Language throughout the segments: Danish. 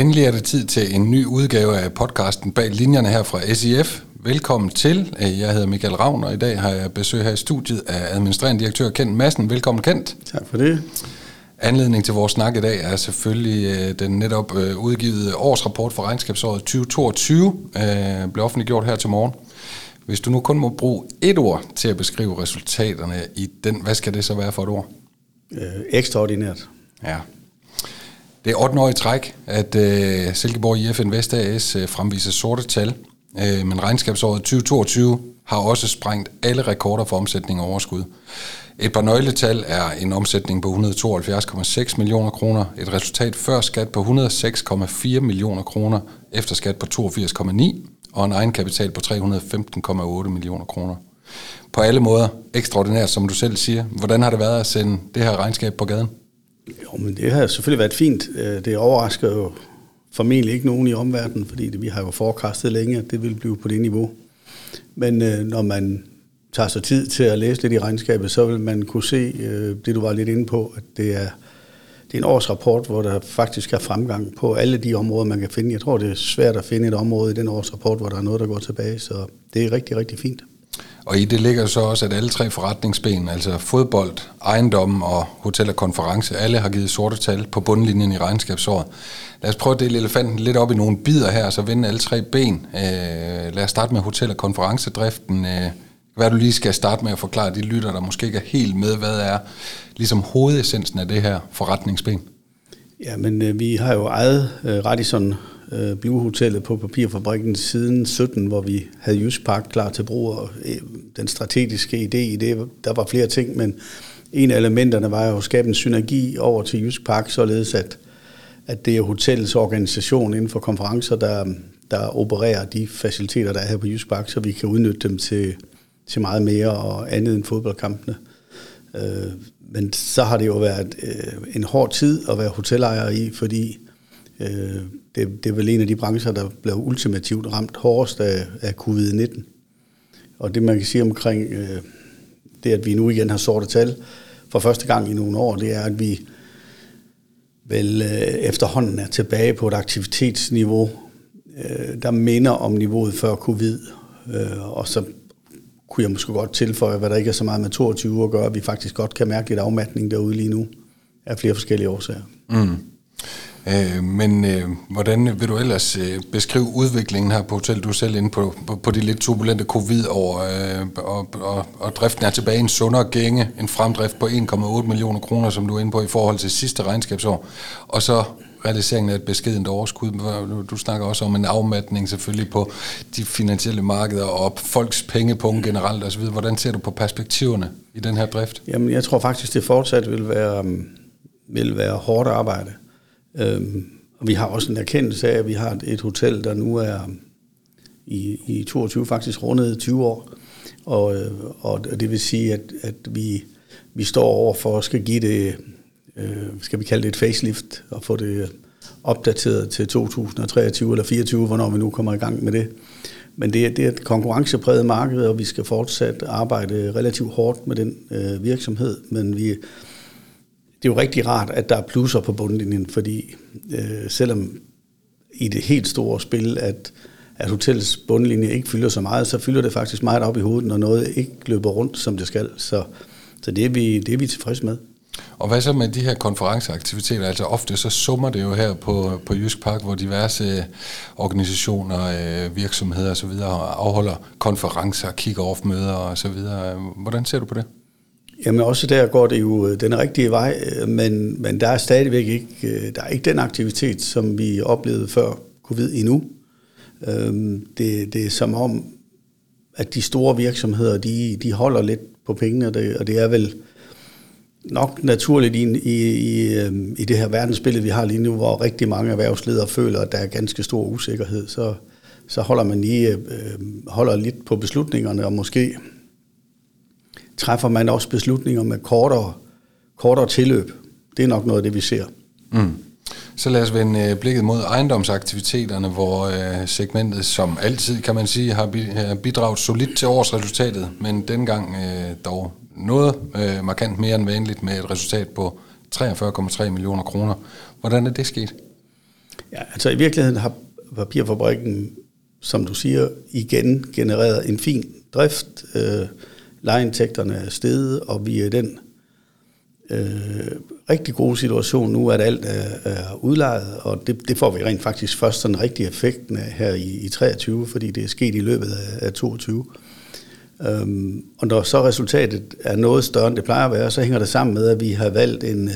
Endelig er det tid til en ny udgave af podcasten Bag Linjerne her fra SIF. Velkommen til. Jeg hedder Michael Ravn, og i dag har jeg besøg her i studiet af administrerende direktør Kent Madsen. Velkommen, Kent. Tak for det. Anledning til vores snak i dag er selvfølgelig øh, den netop øh, udgivet årsrapport for regnskabsåret 2022, øh, blev offentliggjort her til morgen. Hvis du nu kun må bruge et ord til at beskrive resultaterne i den, hvad skal det så være for et ord? Øh, ekstraordinært. Ja, det er 8 år i træk, at øh, Silkeborg IF Invest AS øh, fremviser sorte tal, øh, men regnskabsåret 2022 har også sprængt alle rekorder for omsætning og overskud. Et par nøgletal er en omsætning på 172,6 millioner kroner, et resultat før skat på 106,4 millioner kroner, efter skat på 82,9 og en egenkapital på 315,8 millioner kroner. På alle måder ekstraordinært, som du selv siger. Hvordan har det været at sende det her regnskab på gaden? Jo, men det har selvfølgelig været fint. Øh, det overrasker jo formentlig ikke nogen i omverdenen, fordi det, vi har jo forecastet længe, at det vil blive på det niveau. Men øh, når man tager sig tid til at læse lidt i regnskabet, så vil man kunne se øh, det, du var lidt inde på, at det er, det er en årsrapport, hvor der faktisk er fremgang på alle de områder, man kan finde. Jeg tror, det er svært at finde et område i den årsrapport, hvor der er noget, der går tilbage, så det er rigtig, rigtig fint. Og i det ligger så også, at alle tre forretningsben, altså fodbold, ejendom og hotel og konference, alle har givet sorte tal på bundlinjen i regnskabsåret. Lad os prøve at dele elefanten lidt op i nogle bidder her, så vende alle tre ben. Øh, lad os starte med hotel- og konferencedriften. Øh, hvad du lige skal starte med at forklare de lytter, der måske ikke er helt med, hvad er ligesom hovedessensen af det her forretningsben? Ja, men øh, vi har jo ejet øh, Radisson øh, Blue Hotellet på Papirfabrikken siden 17, hvor vi havde Jysk Park klar til brug. Og, øh, den strategiske idé i det, der var flere ting, men en af elementerne var jo at skabe en synergi over til Jysk Park, således at, at det er hotellets organisation inden for konferencer, der, der opererer de faciliteter, der er her på Jysk Park, så vi kan udnytte dem til, til meget mere og andet end fodboldkampene. Øh, men så har det jo været øh, en hård tid at være hotelejer i, fordi øh, Øh, det, det er vel en af de brancher, der blev ultimativt ramt hårdest af, af covid-19. Og det man kan sige omkring øh, det, at vi nu igen har sorte tal for første gang i nogle år, det er, at vi vel øh, efterhånden er tilbage på et aktivitetsniveau, der minder om niveauet før covid. Og så kunne jeg måske godt tilføje, hvad der ikke er så meget med 22 at gøre, at vi faktisk godt kan mærke lidt afmatning derude lige nu, af flere forskellige årsager. Mm. Øh, men øh, hvordan vil du ellers øh, beskrive udviklingen her på hotel? Du er selv inde på, på, på de lidt turbulente covid-år, øh, og, og, og driften er tilbage i en sundere gænge, en fremdrift på 1,8 millioner kroner, som du er inde på i forhold til sidste regnskabsår, og så realiseringen af et beskedent overskud. Du, du snakker også om en afmatning selvfølgelig på de finansielle markeder og folks pengepunkt generelt osv. Hvordan ser du på perspektiverne i den her drift? Jamen, jeg tror faktisk, det fortsat vil være, mm, vil være hårdt arbejde. Øhm, og vi har også en erkendelse af, at vi har et hotel, der nu er i, i 22 faktisk rundet 20 år. Og, øh, og det vil sige, at, at vi, vi står over for at skal give det, øh, skal vi kalde det et facelift, og få det opdateret til 2023 eller 2024, hvornår vi nu kommer i gang med det. Men det er, det er et konkurrencepræget marked, og vi skal fortsat arbejde relativt hårdt med den øh, virksomhed, men vi, det er jo rigtig rart, at der er plusser på bundlinjen, fordi øh, selvom i det helt store spil, at, at hotellets bundlinje ikke fylder så meget, så fylder det faktisk meget op i hovedet, når noget ikke løber rundt, som det skal. Så, så det, er vi, det er vi tilfredse med. Og hvad så med de her konferenceaktiviteter? Altså ofte så summer det jo her på, på Jysk Park, hvor diverse organisationer, øh, virksomheder osv. afholder konferencer, kick-off-møder osv. Hvordan ser du på det? Jamen også der går det jo øh, den rigtige vej, øh, men, men der er stadigvæk ikke, øh, der er ikke den aktivitet, som vi oplevede før covid endnu. Øhm, det, det er som om, at de store virksomheder, de, de holder lidt på pengene, og det, og det er vel nok naturligt i, i, i, øhm, i det her verdensbillede, vi har lige nu, hvor rigtig mange erhvervsledere føler, at der er ganske stor usikkerhed, så, så holder man lige øh, holder lidt på beslutningerne, og måske træffer man også beslutninger med kortere, kortere tilløb. Det er nok noget af det, vi ser. Mm. Så lad os vende øh, blikket mod ejendomsaktiviteterne, hvor øh, segmentet som altid, kan man sige, har bidraget solidt til årsresultatet, men dengang øh, dog noget markant mere end vanligt med et resultat på 43,3 millioner kroner. Hvordan er det sket? Ja, altså i virkeligheden har papirfabrikken, som du siger, igen genereret en fin drift. Øh, lejeindtægterne er steget, og vi er i den øh, rigtig gode situation nu, at alt er, er udlejet, og det, det får vi rent faktisk først sådan rigtig effekten af her i, i 23, fordi det er sket i løbet af, af 22. Øhm, og når så resultatet er noget større, end det plejer at være, så hænger det sammen med, at vi har valgt en, øh,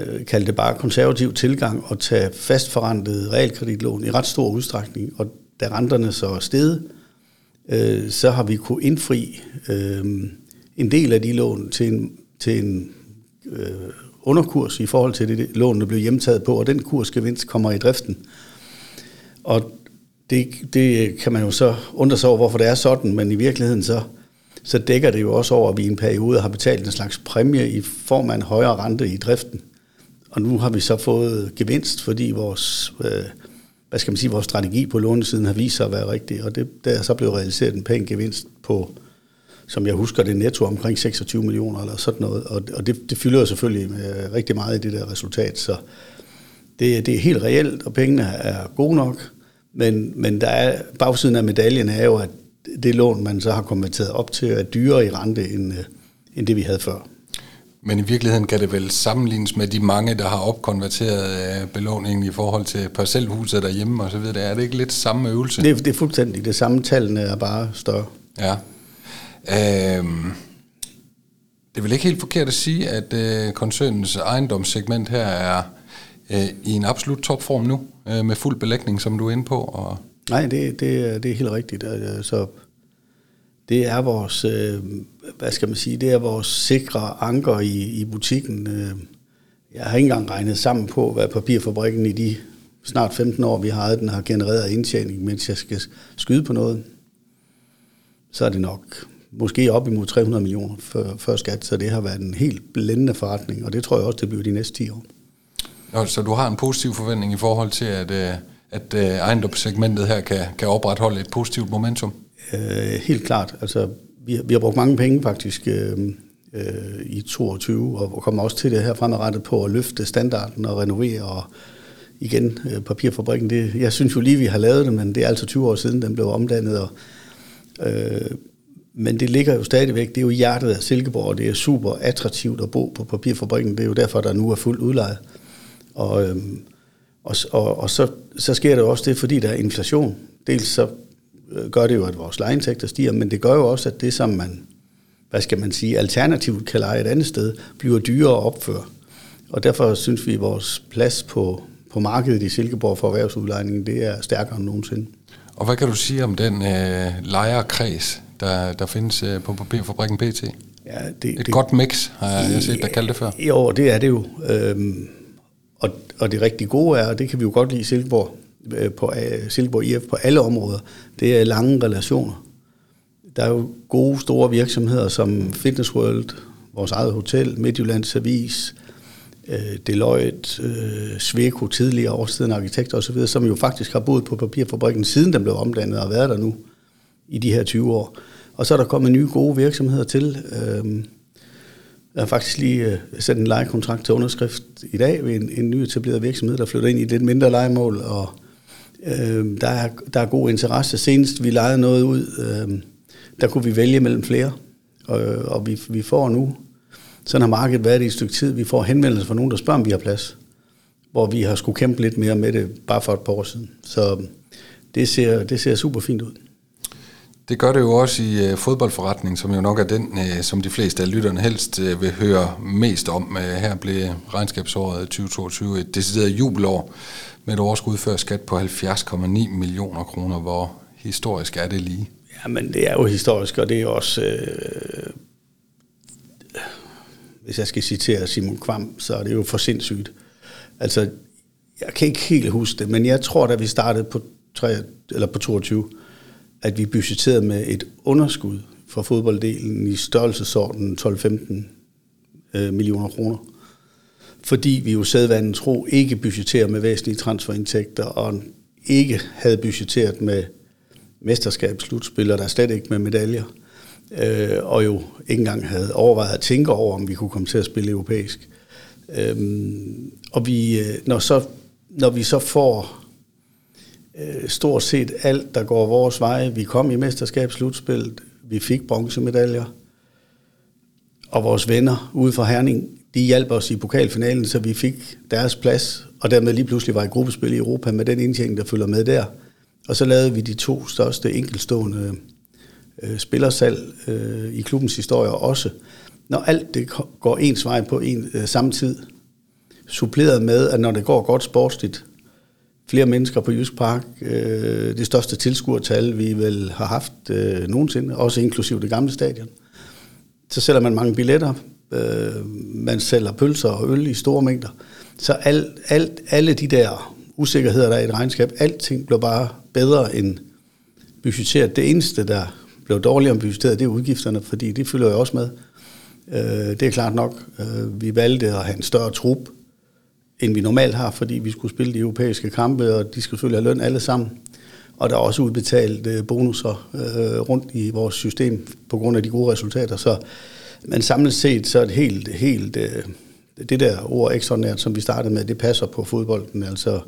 øh kald det bare konservativ tilgang, og tage fastforrentet realkreditlån i ret stor udstrækning. Og da renterne så er steget, øh, Øh, så har vi kunne indfri øh, en del af de lån til en, til en øh, underkurs i forhold til det lån, der blev hjemtaget på, og den kursgevinst kommer i driften. Og det, det kan man jo så undre sig over, hvorfor det er sådan, men i virkeligheden så, så dækker det jo også over, at vi i en periode har betalt en slags præmie i form af en højere rente i driften. Og nu har vi så fået gevinst, fordi vores, øh, hvad skal man sige, vores strategi på lånesiden har vist sig at være rigtig, og det, der er så blevet realiseret en pæn gevinst på, som jeg husker det netto omkring 26 millioner eller sådan noget, og, og det, det fylder jo selvfølgelig med rigtig meget i det der resultat, så det, det er helt reelt, og pengene er gode nok, men, men der er, bagsiden af medaljen er jo, at det lån, man så har konverteret op til, er dyrere i rente, end, øh, end det vi havde før. Men i virkeligheden kan det vel sammenlignes med de mange, der har opkonverteret øh, belåningen i forhold til parcelhuset derhjemme og så videre. Er det ikke lidt samme øvelse? Det, det er fuldstændig det samme. Tallene er bare større. Ja. Øhm, det er vel ikke helt forkert at sige, at øh, koncernens ejendomssegment her er øh, i en absolut topform nu, øh, med fuld belægning, som du er inde på? Og Nej, det, det, det er helt rigtigt. Så det er vores, øh, hvad skal man sige, det er vores sikre anker i, i butikken. Øh, jeg har ikke engang regnet sammen på, hvad papirfabrikken i de snart 15 år, vi har den har genereret indtjening, mens jeg skal skyde på noget. Så er det nok måske op imod 300 millioner før, før skat, så det har været en helt blændende forretning, og det tror jeg også, det bliver de næste 10 år. Nå, så du har en positiv forventning i forhold til, at, øh, at øh, ejendomssegmentet her kan, kan opretholde et positivt momentum? Øh, helt klart. Altså, vi, vi har brugt mange penge faktisk øh, øh, i 22, og kommer også til det her fremadrettet på at løfte standarden og renovere og igen øh, papirfabrikken. Det, jeg synes jo lige, vi har lavet det, men det er altså 20 år siden, den blev omdannet. Og, øh, men det ligger jo stadigvæk, det er jo hjertet af Silkeborg, og det er super attraktivt at bo på papirfabrikken. Det er jo derfor, der nu er fuldt udlejet. Og, øh, og, og, og så, så sker det jo også det, fordi der er inflation. Dels så gør det jo, at vores lejeindtægter stiger, men det gør jo også, at det, som man, hvad skal man sige, alternativt kan lege et andet sted, bliver dyrere at opføre. Og derfor synes vi, at vores plads på, på markedet i Silkeborg for erhvervsudlejning, det er stærkere end nogensinde. Og hvad kan du sige om den øh, lejerkreds, der, der findes øh, på papirfabrikken PT? Ja, det, Et det, godt mix, har jeg set der kaldt det før. Jo, det er det jo. Øhm, og, og det rigtig gode er, og det kan vi jo godt lide i Silkeborg, øh, Øh, på øh, Silkeborg IF på alle områder, det er lange relationer. Der er jo gode, store virksomheder som Fitness World, vores eget hotel, Midtjyllands Avis, øh, Deloitte, Sveko tidligere årstiden arkitekter osv., som jo faktisk har boet på papirfabrikken, siden den blev omdannet og været der nu i de her 20 år. Og så er der kommet nye gode virksomheder til. Jeg har faktisk lige uh, sendt en lejekontrakt til underskrift i dag ved en, en ny etableret virksomhed, der flytter ind i et lidt mindre lejemål, og Øh, der, er, der er god interesse. Senest vi lejede noget ud, øh, der kunne vi vælge mellem flere, og, og vi, vi får nu, sådan har markedet været i et stykke tid, vi får henvendelser fra nogen, der spørger, om vi har plads, hvor vi har skulle kæmpe lidt mere med det bare for et par år siden. Så øhm, det ser, det ser super fint ud. Det gør det jo også i øh, fodboldforretning, som jo nok er den, øh, som de fleste af lytterne helst øh, vil høre mest om. Uh, her blev regnskabsåret 2022 et decideret jubelår med et overskud før skat på 70,9 millioner kroner. Hvor historisk er det lige? Ja, men det er jo historisk, og det er også... Øh, hvis jeg skal citere Simon Kvam, så er det jo for sindssygt. Altså, jeg kan ikke helt huske det, men jeg tror, da vi startede på, 3, eller på 22, at vi budgetterede med et underskud for fodbolddelen i størrelsesordenen 12-15 øh, millioner kroner. Fordi vi jo sædvanen tro ikke budgeterer med væsentlige transferindtægter, og ikke havde budgetteret med mesterskabsslutspil, og der slet ikke med medaljer. Øh, og jo ikke engang havde overvejet at tænke over, om vi kunne komme til at spille europæisk. Øh, og vi, øh, når så når vi så får øh, stort set alt, der går vores vej, vi kom i mesterskabsslutspillet, vi fik bronzemedaljer, og vores venner ude fra Herning, de hjalp os i pokalfinalen, så vi fik deres plads, og dermed lige pludselig var i gruppespil i Europa med den indtjening, der følger med der. Og så lavede vi de to største enkelstående øh, spillersalg øh, i klubbens historie også. Når alt det går ens vej på en øh, samme tid, suppleret med, at når det går godt sportsligt, flere mennesker på Jysk Park, øh, det største tilskuertal, vi vel har haft øh, nogensinde, også inklusiv det gamle stadion. Så sælger man mange billetter, øh, man sælger pølser og øl i store mængder. Så alt, alt, alle de der usikkerheder, der er i et regnskab, alting blev bare bedre end budgetteret. Det eneste, der blev dårligere end budgetteret, det er udgifterne, fordi det følger jo også med. Øh, det er klart nok. Øh, vi valgte at have en større trup, end vi normalt har, fordi vi skulle spille de europæiske kampe, og de skulle selvfølgelig have løn alle sammen. Og der er også udbetalt øh, bonusser øh, rundt i vores system på grund af de gode resultater. Så, men samlet set, så er det helt, helt øh, det der ord ekstraordinært, som vi startede med, det passer på fodbolden. Altså,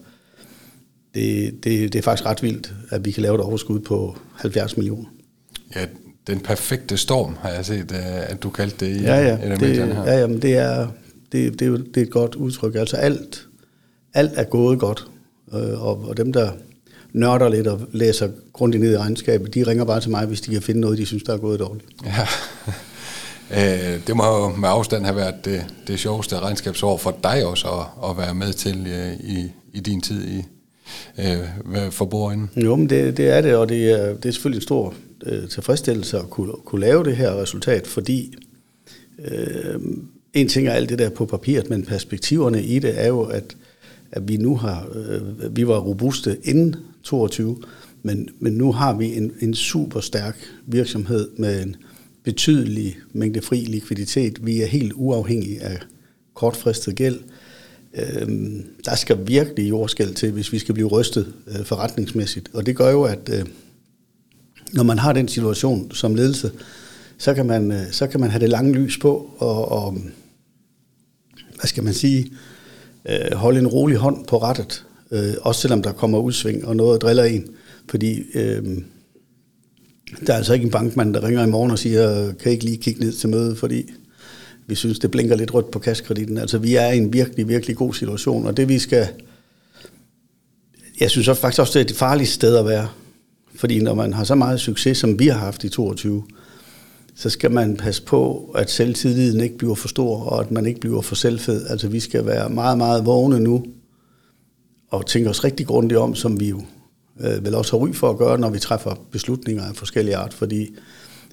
det, det, det er faktisk ret vildt, at vi kan lave et overskud på 70 millioner. Ja, den perfekte storm, har jeg set, øh, at du kaldte det i ja, ja, en af det, her. Ja, jamen, det er, det, det, er, det er et godt udtryk. Altså alt, alt er gået godt, øh, og, og dem, der nørder lidt og læser grundigt ned i regnskabet, de ringer bare til mig, hvis de kan finde noget, de synes, der er gået dårligt. Ja. Øh, det må jo med afstand have været det, det sjoveste regnskabsår for dig også at, at være med til øh, i, i din tid i øh, for. Jo, men det, det er det, og det er, det er selvfølgelig en stor øh, tilfredsstillelse at kunne, kunne lave det her resultat, fordi øh, en ting er alt det der på papiret, men perspektiverne i det er jo, at, at vi nu har, øh, vi var robuste inden 22, men, men nu har vi en, en super stærk virksomhed med en betydelig mængde fri likviditet. Vi er helt uafhængige af kortfristet gæld. Øh, der skal virkelig jordskæld til, hvis vi skal blive rystet øh, forretningsmæssigt. Og det gør jo, at øh, når man har den situation som ledelse, så kan man, øh, så kan man have det lange lys på, og, og hvad skal man sige, øh, holde en rolig hånd på rettet, øh, også selvom der kommer udsving og noget driller en, fordi øh, der er altså ikke en bankmand, der ringer i morgen og siger, kan I ikke lige kigge ned til møde, fordi vi synes, det blinker lidt rødt på kaskreditten. Altså, vi er i en virkelig, virkelig god situation, og det vi skal... Jeg synes også, faktisk også, det er et farligt sted at være. Fordi når man har så meget succes, som vi har haft i 22, så skal man passe på, at selvtilliden ikke bliver for stor, og at man ikke bliver for selvfed. Altså, vi skal være meget, meget vågne nu, og tænke os rigtig grundigt om, som vi jo øh, vel også har ry for at gøre, når vi træffer beslutninger af forskellige art, fordi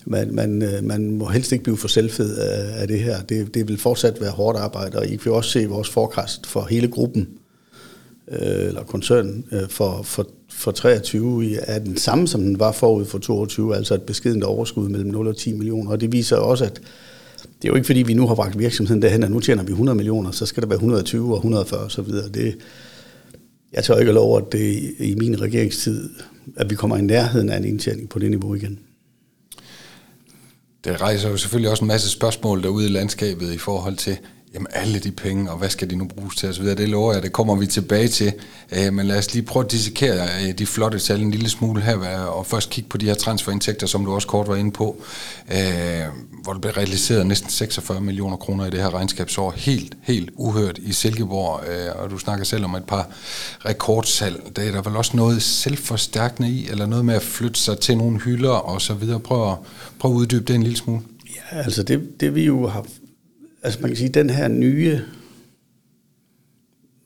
man, man, øh, man må helst ikke blive for selvfed af, af det her. Det, det vil fortsat være hårdt arbejde, og I kan også se vores forecast for hele gruppen, øh, eller koncernen, øh, for, for, for 23 er den samme, som den var forud for 22, altså et beskedent overskud mellem 0 og 10 millioner, og det viser også, at det er jo ikke fordi, vi nu har bragt virksomheden derhen, at nu tjener vi 100 millioner, så skal der være 120 og 140 og så videre. Det, jeg tør ikke lov, at det i min regeringstid, at vi kommer i nærheden af en indtjening på det niveau igen. Det rejser jo selvfølgelig også en masse spørgsmål derude i landskabet i forhold til, jamen alle de penge, og hvad skal de nu bruges til osv. Det lover jeg, det kommer vi tilbage til. Øh, men lad os lige prøve at dissekere øh, de flotte tal en lille smule her, og først kigge på de her transferindtægter, som du også kort var inde på, øh, hvor der blev realiseret næsten 46 millioner kroner i det her regnskabsår. Helt, helt uhørt i Silkeborg, øh, og du snakker selv om et par rekordsalg. Det er der vel også noget selvforstærkende i, eller noget med at flytte sig til nogle hylder og så videre. Prøv at, prøv at uddybe det en lille smule. Ja, altså det, det vi jo har altså man kan sige, den her nye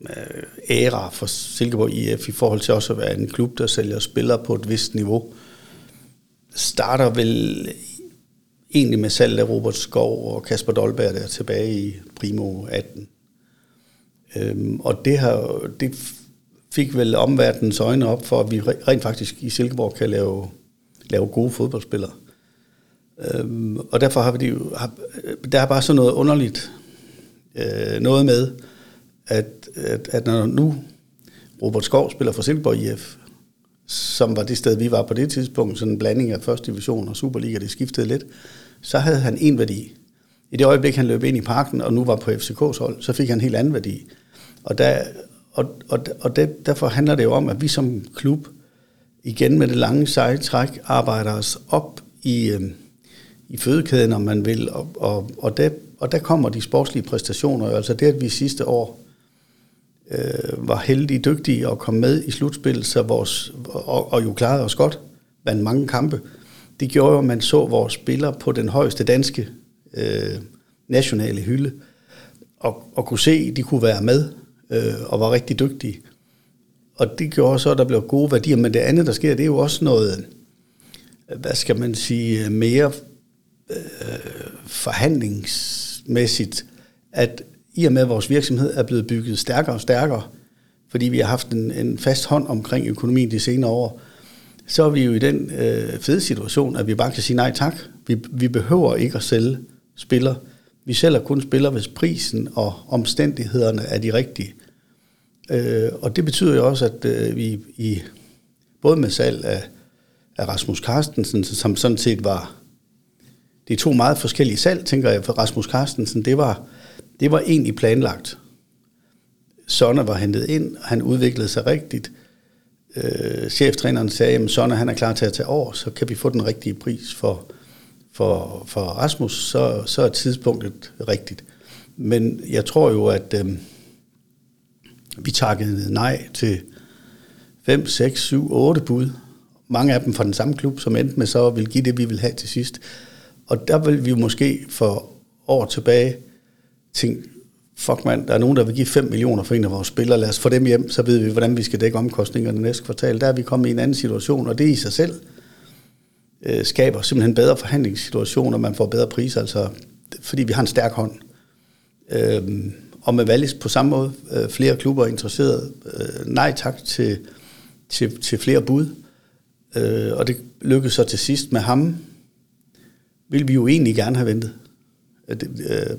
øh, æra for Silkeborg IF i forhold til også at være en klub, der sælger spillere på et vist niveau, starter vel egentlig med salg af Robert Skov og Kasper Dolberg der tilbage i primo 18. Øhm, og det, har, det fik vel omverdens øjne op for, at vi rent faktisk i Silkeborg kan lave, lave gode fodboldspillere. Øhm, og derfor har vi jo, har, der er bare sådan noget underligt øh, noget med, at, at, at når nu Robert Skov spiller for Silkeborg IF, som var det sted, vi var på det tidspunkt, sådan en blanding af første division og Superliga, det skiftede lidt, så havde han en værdi. I det øjeblik, han løb ind i parken, og nu var på FCK's hold, så fik han en helt anden værdi. Og, der, og, og, og det, derfor handler det jo om, at vi som klub igen med det lange seje træk arbejder os op i, øh, i fødekæden, om man vil, og, og, og, det, og der kommer de sportslige præstationer. Altså det, at vi sidste år øh, var heldige dygtige og kom med i slutspil, så vores, og, og jo klarede os godt, vandt mange kampe. Det gjorde jo, at man så vores spillere på den højeste danske øh, nationale hylde, og, og kunne se, at de kunne være med, øh, og var rigtig dygtige. Og det gjorde så, at der blev gode værdier. Men det andet, der sker, det er jo også noget, hvad skal man sige, mere øh, forhandlingsmæssigt, at i og med, at vores virksomhed er blevet bygget stærkere og stærkere, fordi vi har haft en, en fast hånd omkring økonomien de senere år, så er vi jo i den øh, fede situation, at vi bare kan sige nej tak. Vi, vi behøver ikke at sælge spillere. Vi sælger kun spillere, hvis prisen og omstændighederne er de rigtige. Øh, og det betyder jo også, at øh, vi i både med salg af, af Rasmus Carstensen, som sådan set var det er to meget forskellige salg, tænker jeg, for Rasmus Carstensen, det var, det var egentlig planlagt. Sonne var hentet ind, og han udviklede sig rigtigt. Øh, cheftræneren sagde, at Sonne han er klar til at tage over, så kan vi få den rigtige pris for, for, for Rasmus, så, så er tidspunktet rigtigt. Men jeg tror jo, at øh, vi takkede nej til 5, 6, 7, 8 bud. Mange af dem fra den samme klub, som endte med så at ville give det, vi vil have til sidst. Og der vil vi måske for år tilbage tænke, fuck mand, der er nogen, der vil give 5 millioner for en af vores spillere, lad os få dem hjem, så ved vi, hvordan vi skal dække omkostningerne næste kvartal. Der er vi kommet i en anden situation, og det i sig selv øh, skaber simpelthen bedre forhandlingssituationer, man får bedre priser, altså, fordi vi har en stærk hånd. Øh, og med Wallis på samme måde, øh, flere klubber er interesseret. Øh, nej tak til, til, til flere bud. Øh, og det lykkedes så til sidst med ham, ville vi jo egentlig gerne have ventet. Det, øh,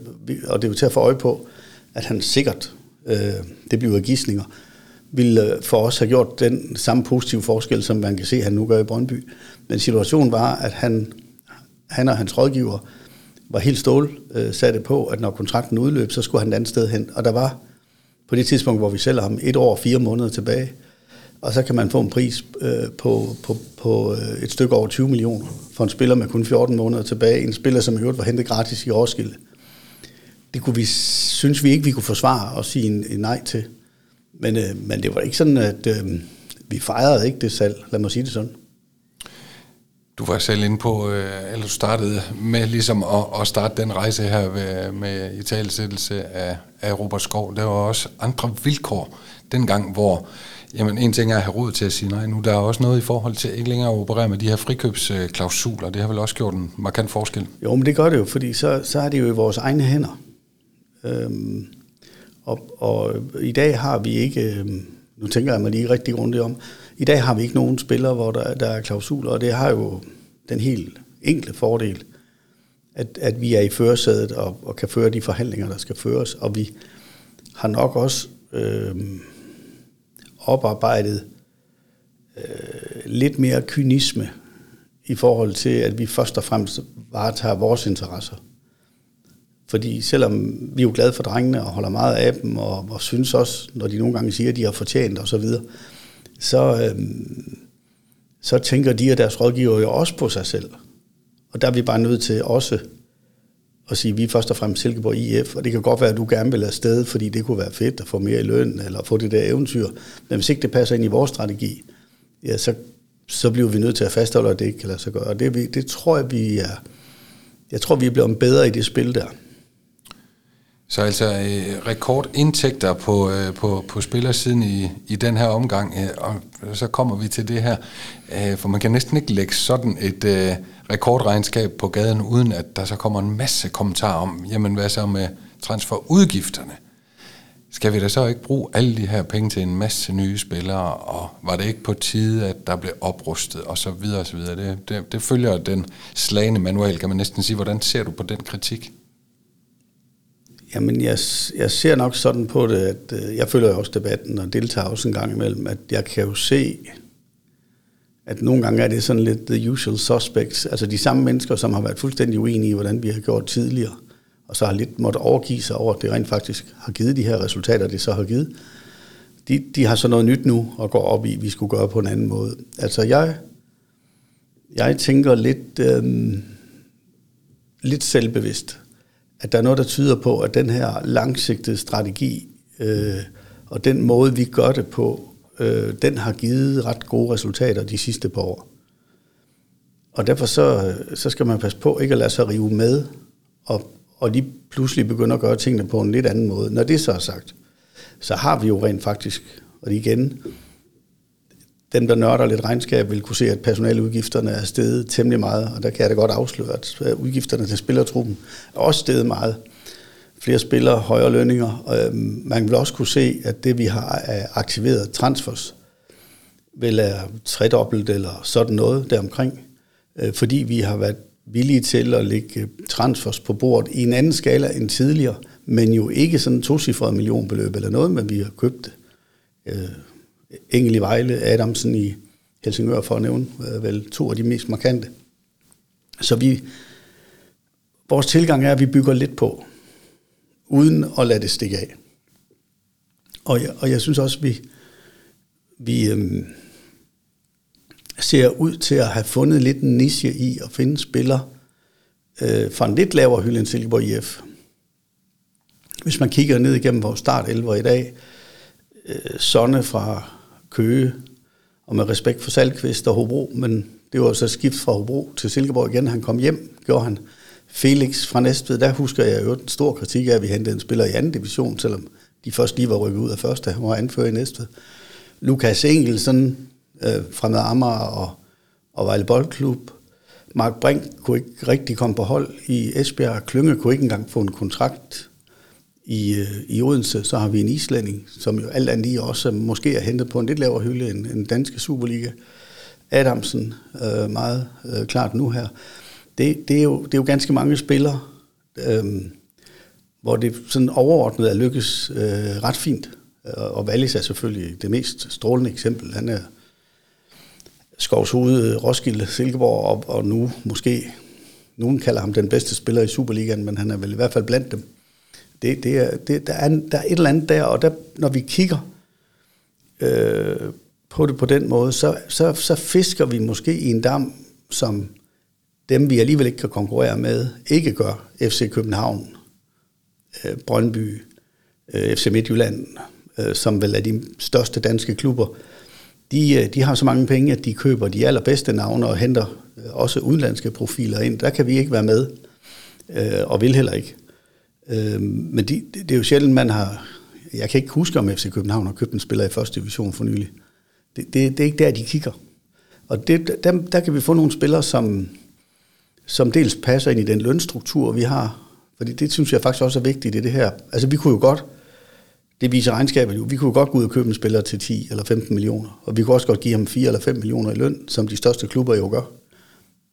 og det er jo til at få øje på, at han sikkert, øh, det bliver gidsninger, ville øh, for os have gjort den samme positive forskel, som man kan se, han nu gør i Brøndby. Men situationen var, at han, han og hans rådgiver var helt stål øh, satte på, at når kontrakten udløb, så skulle han et andet sted hen. Og der var på det tidspunkt, hvor vi sælger ham, et år og fire måneder tilbage. Og så kan man få en pris øh, på, på, på øh, et stykke over 20 millioner for en spiller med kun 14 måneder tilbage. En spiller, som i øvrigt var hentet gratis i Roskilde. Det kunne vi, synes vi ikke, vi kunne forsvare og sige en, en nej til. Men, øh, men det var ikke sådan, at øh, vi fejrede ikke det salg. Lad mig sige det sådan. Du var selv inde på, øh, eller du startede med ligesom at, at starte den rejse her ved, med i talesættelse af, af Robert Skov. Der var også andre vilkår dengang, hvor jamen, en ting er at have råd til at sige nej nu. Der er også noget i forhold til ikke længere at operere med de her frikøbsklausuler. Det har vel også gjort en markant forskel? Jo, men det gør det jo, fordi så, så er det jo i vores egne hænder. Øhm, og, og i dag har vi ikke, øhm, nu tænker jeg mig lige rigtig grundigt om, i dag har vi ikke nogen spillere, hvor der, der er klausuler, og det har jo den helt enkle fordel, at, at vi er i førersædet og, og kan føre de forhandlinger, der skal føres, og vi har nok også Øhm, oparbejdet øh, lidt mere kynisme i forhold til, at vi først og fremmest varetager vores interesser. Fordi selvom vi er jo glade for drengene og holder meget af dem, og, og synes også, når de nogle gange siger, at de har fortjent osv., så, videre, så, øh, så tænker de og deres rådgiver jo også på sig selv. Og der er vi bare nødt til også og sige, at vi er først og fremmest Silkeborg IF, og det kan godt være, at du gerne vil afsted, fordi det kunne være fedt at få mere i løn, eller få det der eventyr. Men hvis ikke det passer ind i vores strategi, ja, så, så bliver vi nødt til at fastholde, at det ikke kan lade sig gøre. Og det, det tror jeg, vi er, jeg tror, vi er blevet bedre i det spil der. Så altså øh, rekordindtægter på, øh, på, på spillersiden i, i den her omgang, øh, og så kommer vi til det her, øh, for man kan næsten ikke lægge sådan et øh, rekordregnskab på gaden, uden at der så kommer en masse kommentarer om, jamen hvad så med transferudgifterne? Skal vi da så ikke bruge alle de her penge til en masse nye spillere, og var det ikke på tide, at der blev oprustet, og så videre og så videre. Det, det, det følger den slagende manual, kan man næsten sige. Hvordan ser du på den kritik? Jamen, jeg, jeg ser nok sådan på det, at øh, jeg følger jo også debatten og deltager også en gang imellem, at jeg kan jo se, at nogle gange er det sådan lidt the usual suspects, altså de samme mennesker, som har været fuldstændig uenige i, hvordan vi har gjort tidligere, og så har lidt måttet overgive sig over, at det rent faktisk har givet de her resultater, det så har givet. de, de har så noget nyt nu og går op i, at vi skulle gøre på en anden måde. Altså jeg, jeg tænker lidt, øh, lidt selvbevidst, at der er noget, der tyder på, at den her langsigtede strategi øh, og den måde, vi gør det på, øh, den har givet ret gode resultater de sidste par år. Og derfor så, øh, så skal man passe på ikke at lade sig rive med, og, og lige pludselig begynde at gøre tingene på en lidt anden måde. Når det så er sagt, så har vi jo rent faktisk, og igen, dem, der nørder lidt regnskab, vil kunne se, at personaleudgifterne er steget temmelig meget, og der kan jeg da godt afsløre, at øh, udgifterne til spillertruppen er også steget meget. Flere spillere, højere lønninger. Og øhm, man vil også kunne se, at det, vi har aktiveret transfers, vil er tredobbelt eller sådan noget deromkring, øh, fordi vi har været villige til at lægge øh, transfers på bordet i en anden skala end tidligere, men jo ikke sådan to tocifret millionbeløb eller noget, men vi har købt øh, Engel i Vejle, Adamsen i Helsingør, for at nævne øh, vel to af de mest markante. Så vi, vores tilgang er, at vi bygger lidt på, uden at lade det stikke af. Og jeg, og jeg synes også, vi, vi øhm, ser ud til at have fundet lidt en niche i at finde spillere øh, fra en lidt lavere hylde end Silkeborg IF. Hvis man kigger ned igennem vores start 11 i dag, øh, Sonne fra Køge, og med respekt for Salkvist og Hobro, men det var så skift fra Hobro til Silkeborg igen. Han kom hjem, gjorde han. Felix fra Næstved, der husker jeg jo en stor kritik af, at vi hentede en spiller i anden division, selvom de først lige var rykket ud af første, han var anfører i Næstved. Lukas Engelsen øh, fra med Amager og, og Vejle Boldklub. Mark Brink kunne ikke rigtig komme på hold i Esbjerg. Klynge kunne ikke engang få en kontrakt i, øh, i Odense, så har vi en islænding, som jo alt andet lige også måske er hentet på en lidt lavere hylde end den danske Superliga. Adamsen, øh, meget øh, klart nu her. Det, det, er jo, det er jo ganske mange spillere, øh, hvor det sådan overordnet er lykkes øh, ret fint. Øh, og Wallis er selvfølgelig det mest strålende eksempel. Han er Skovshoved, Roskilde, Silkeborg og, og nu måske, nogen kalder ham den bedste spiller i Superligaen, men han er vel i hvert fald blandt dem det, det er, det, der, er, der er et eller andet der, og der, når vi kigger øh, på det på den måde, så, så, så fisker vi måske i en dam, som dem, vi alligevel ikke kan konkurrere med, ikke gør. FC København, øh, Brøndby, øh, FC Midtjylland, øh, som vel er de største danske klubber, de, øh, de har så mange penge, at de køber de allerbedste navne og henter øh, også udenlandske profiler ind. Der kan vi ikke være med, øh, og vil heller ikke. Øh, men de, det, det er jo sjældent, man har... Jeg kan ikke huske, om FC København har købt en spiller i første division for nylig. Det, det, det er ikke der, de kigger. Og det, der, der kan vi få nogle spillere, som, som dels passer ind i den lønstruktur, vi har. Fordi det synes jeg faktisk også er vigtigt i det her. Altså vi kunne jo godt, det viser regnskabet jo, vi kunne jo godt gå ud og købe en spiller til 10 eller 15 millioner. Og vi kunne også godt give ham 4 eller 5 millioner i løn, som de største klubber jo gør.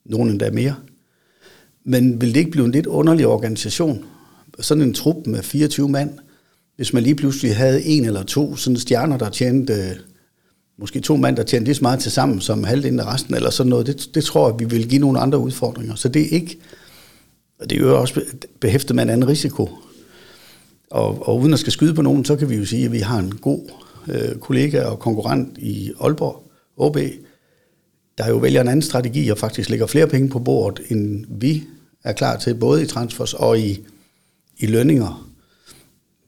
Nogle endda mere. Men vil det ikke blive en lidt underlig organisation, sådan en trup med 24 mand, hvis man lige pludselig havde en eller to sådan stjerner, der tjente, øh, måske to mand, der tjente lige så meget til sammen som halvdelen af resten, eller sådan noget, det, det tror jeg, vi vil give nogle andre udfordringer. Så det er ikke, og det er jo også behæftet med en anden risiko. Og, og uden at skal skyde på nogen, så kan vi jo sige, at vi har en god øh, kollega og konkurrent i Aalborg, OB, der jo vælger en anden strategi og faktisk lægger flere penge på bordet, end vi er klar til, både i transfers og i i lønninger.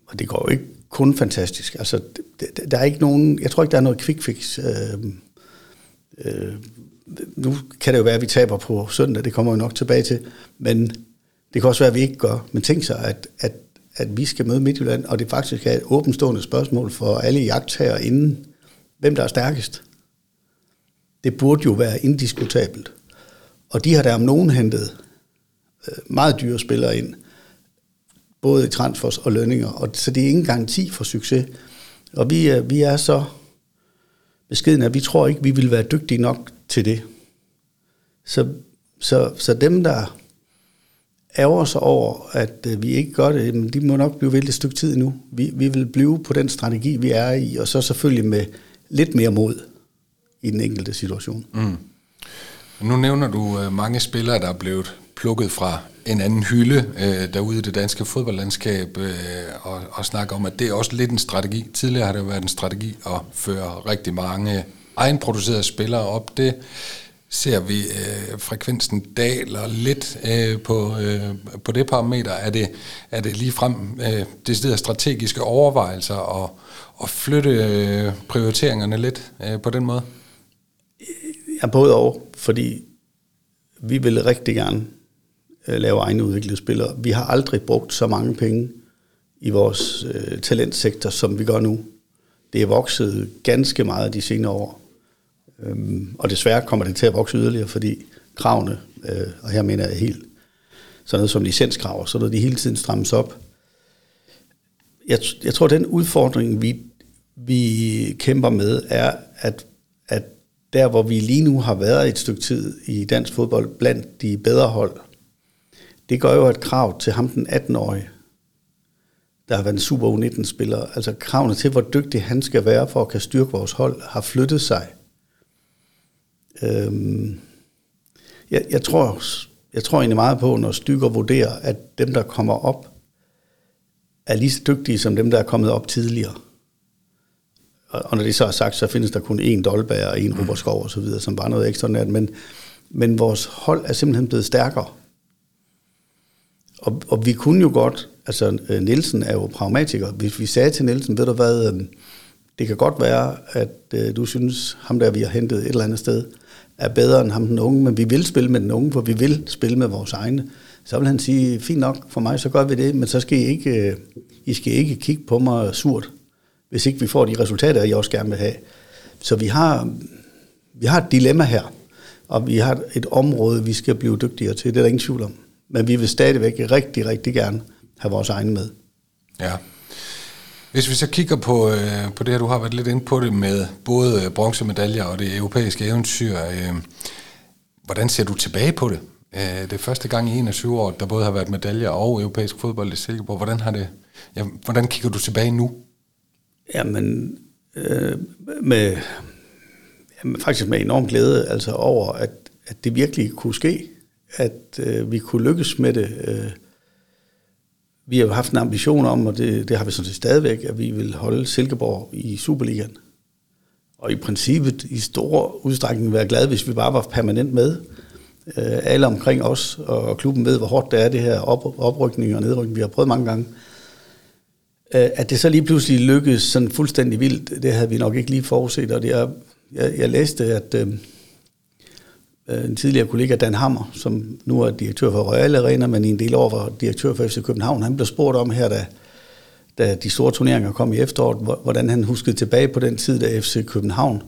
Og det går jo ikke kun fantastisk. Altså, der er ikke nogen, jeg tror ikke, der er noget quick fix. Øh, øh, nu kan det jo være, at vi taber på søndag, det kommer vi nok tilbage til, men det kan også være, at vi ikke gør. Men tænk sig, at, at, at vi skal møde Midtjylland, og det faktisk er et åbenstående spørgsmål for alle jagttager inden, hvem der er stærkest. Det burde jo være indiskutabelt. Og de har der om nogen hentet øh, meget dyre spillere ind, både i transfers og lønninger, og så det er ingen garanti for succes. Og vi, er, vi er så beskeden, at vi tror ikke, vi vil være dygtige nok til det. Så, så, så dem, der ærger sig over, at øh, vi ikke gør det, de må nok blive ved et stykke tid nu. Vi, vi vil blive på den strategi, vi er i, og så selvfølgelig med lidt mere mod i den enkelte situation. Mm. Nu nævner du øh, mange spillere, der er blevet plukket fra en anden hylde øh, derude i det danske fodboldlandskab øh, og, og snakke om, at det er også lidt en strategi. Tidligere har det jo været en strategi at føre rigtig mange egenproducerede spillere op. Det ser vi øh, frekvensen daler lidt øh, på, øh, på det parameter. Er det, er det lige frem øh, det strategiske overvejelser og, og flytte øh, prioriteringerne lidt øh, på den måde? Ja, både og, fordi vi vil rigtig gerne Øh, lave egne udviklede spillere. Vi har aldrig brugt så mange penge i vores øh, talentsektor, som vi gør nu. Det er vokset ganske meget de senere år. Øhm, og desværre kommer det til at vokse yderligere, fordi kravene, øh, og her mener jeg helt sådan noget som licenskrav, så noget, de hele tiden strammes op. Jeg, jeg tror, den udfordring, vi, vi kæmper med, er, at, at der, hvor vi lige nu har været et stykke tid i dansk fodbold blandt de bedre hold, det gør jo et krav til ham, den 18-årige, der har været en Super U19-spiller. Altså kravene til, hvor dygtig han skal være for at kan styrke vores hold, har flyttet sig. Øhm, jeg, jeg, tror, jeg tror egentlig meget på, når stykker vurderer, at dem, der kommer op, er lige så dygtige som dem, der er kommet op tidligere. Og når det så er sagt, så findes der kun én Dolberg og én Ruberskov og så videre, som bare noget ekstraordinært. Men, men vores hold er simpelthen blevet stærkere. Og, og vi kunne jo godt, altså øh, Nielsen er jo pragmatiker. Hvis vi sagde til Nielsen, ved du hvad, øh, det kan godt være, at øh, du synes, ham der vi har hentet et eller andet sted, er bedre end ham den unge, men vi vil spille med den unge, for vi vil spille med vores egne. Så vil han sige, fint nok for mig, så gør vi det, men så skal I ikke, øh, I skal ikke kigge på mig surt, hvis ikke vi får de resultater, jeg også gerne vil have. Så vi har, vi har et dilemma her, og vi har et område, vi skal blive dygtigere til, det er der ingen tvivl om. Men vi vil stadigvæk rigtig, rigtig gerne have vores egne med. Ja. Hvis vi så kigger på, øh, på det her, du har været lidt inde på det med både bronzemedaljer og det europæiske eventyr. Øh, hvordan ser du tilbage på det? Øh, det er første gang i 21 år, der både har været medaljer og europæisk fodbold i Silkeborg. Hvordan, har det, ja, hvordan kigger du tilbage nu? Jamen, øh, med, jamen, faktisk med enorm glæde altså over, at, at det virkelig kunne ske. At øh, vi kunne lykkes med det. Øh, vi har jo haft en ambition om, og det, det har vi sådan set stadigvæk, at vi vil holde Silkeborg i Superligaen. Og i princippet i stor udstrækning være glade, hvis vi bare var permanent med. Øh, alle omkring os og klubben ved, hvor hårdt det er, det her op, oprykning og nedrykning. Vi har prøvet mange gange. Øh, at det så lige pludselig lykkedes sådan fuldstændig vildt, det havde vi nok ikke lige forudset. Og det er, jeg, jeg læste, at øh, Øh, Øh, en tidligere kollega, Dan Hammer, som nu er direktør for Royal Arena, men i en del år var direktør for FC København. Han blev spurgt om her, da, da de store turneringer kom i efteråret, hvordan han huskede tilbage på den tid, da FC København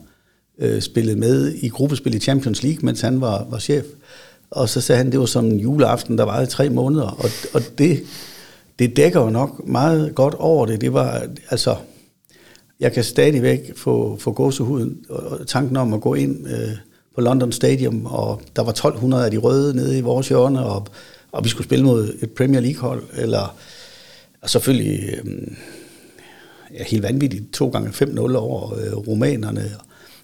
øh, spillede med i gruppespil i Champions League, mens han var, var chef. Og så sagde han, det var som en juleaften, der var tre måneder. Og, og det, det dækker jo nok meget godt over det. Det var, altså, jeg kan stadigvæk få, få gåsehuden og tanken om at gå ind øh, på London Stadium, og der var 1200 af de røde nede i vores hjørne, og, og vi skulle spille mod et Premier League-hold, eller og selvfølgelig øh, ja, helt vanvittigt, to gange 5-0 over øh, romanerne,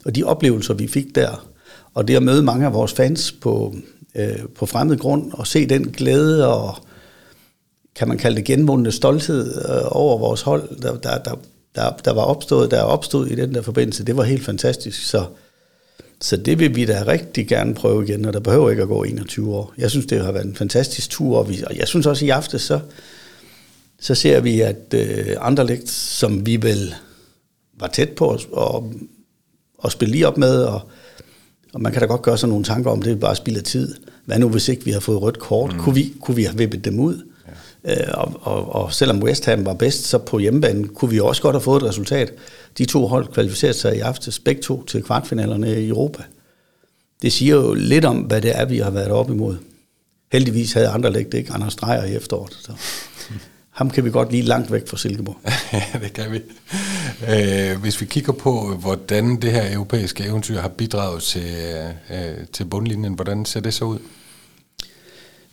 og de oplevelser, vi fik der, og det at møde mange af vores fans på, øh, på fremmed grund, og se den glæde og kan man kalde det genvundne stolthed øh, over vores hold, der, der, der, der, der var opstået, der opstod i den der forbindelse, det var helt fantastisk. Så så det vil vi da rigtig gerne prøve igen, og der behøver ikke at gå 21 år. Jeg synes, det har været en fantastisk tur, og, vi, og jeg synes også i aften, så, så ser vi, at øh, Anderlecht, som vi vel var tæt på at, og, og spille lige op med, og, og man kan da godt gøre sig nogle tanker om, det er bare spild af tid. Hvad nu, hvis ikke vi har fået rødt kort? Mm. Kunne, vi, kunne vi have vippet dem ud? Øh, og, og, og selvom West Ham var bedst, så på hjemmebane kunne vi også godt have fået et resultat. De to hold kvalificerede sig i aftes, begge to til kvartfinalerne i Europa. Det siger jo lidt om, hvad det er, vi har været op imod. Heldigvis havde andre lægt ikke Anders Dreyer i efteråret. Så. Ham kan vi godt lige langt væk fra Silkeborg. ja, det kan vi. Øh, hvis vi kigger på, hvordan det her europæiske eventyr har bidraget til, øh, til bundlinjen, hvordan ser det så ud?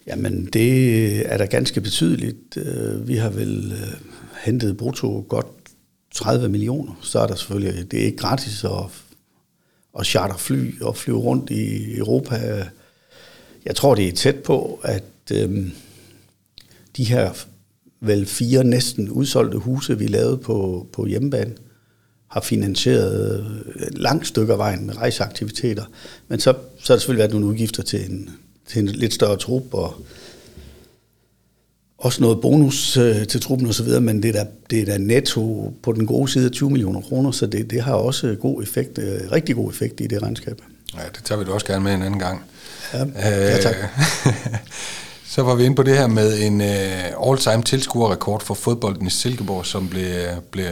Jamen, det er da ganske betydeligt. Øh, vi har vel øh, hentet brutto godt 30 millioner, så er der selvfølgelig, det er ikke gratis at, at charter fly og flyve rundt i Europa Jeg tror, det er tæt på, at øhm, de her vel fire næsten udsolgte huse, vi lavede på, på hjemmebane, har finansieret et langt stykke af vejen med rejseaktiviteter. Men så, så har der selvfølgelig været nogle udgifter til en, til en lidt større trup, og også noget bonus øh, til truppen og så videre, men det er, da, det er da netto på den gode side af 20 millioner kroner, så det, det har også god effekt, øh, rigtig god effekt i det regnskab. Ja, det tager vi da også gerne med en anden gang. Ja, ja tak. så var vi inde på det her med en uh, all-time tilskuerrekord for fodbolden i Silkeborg, som blev, blev,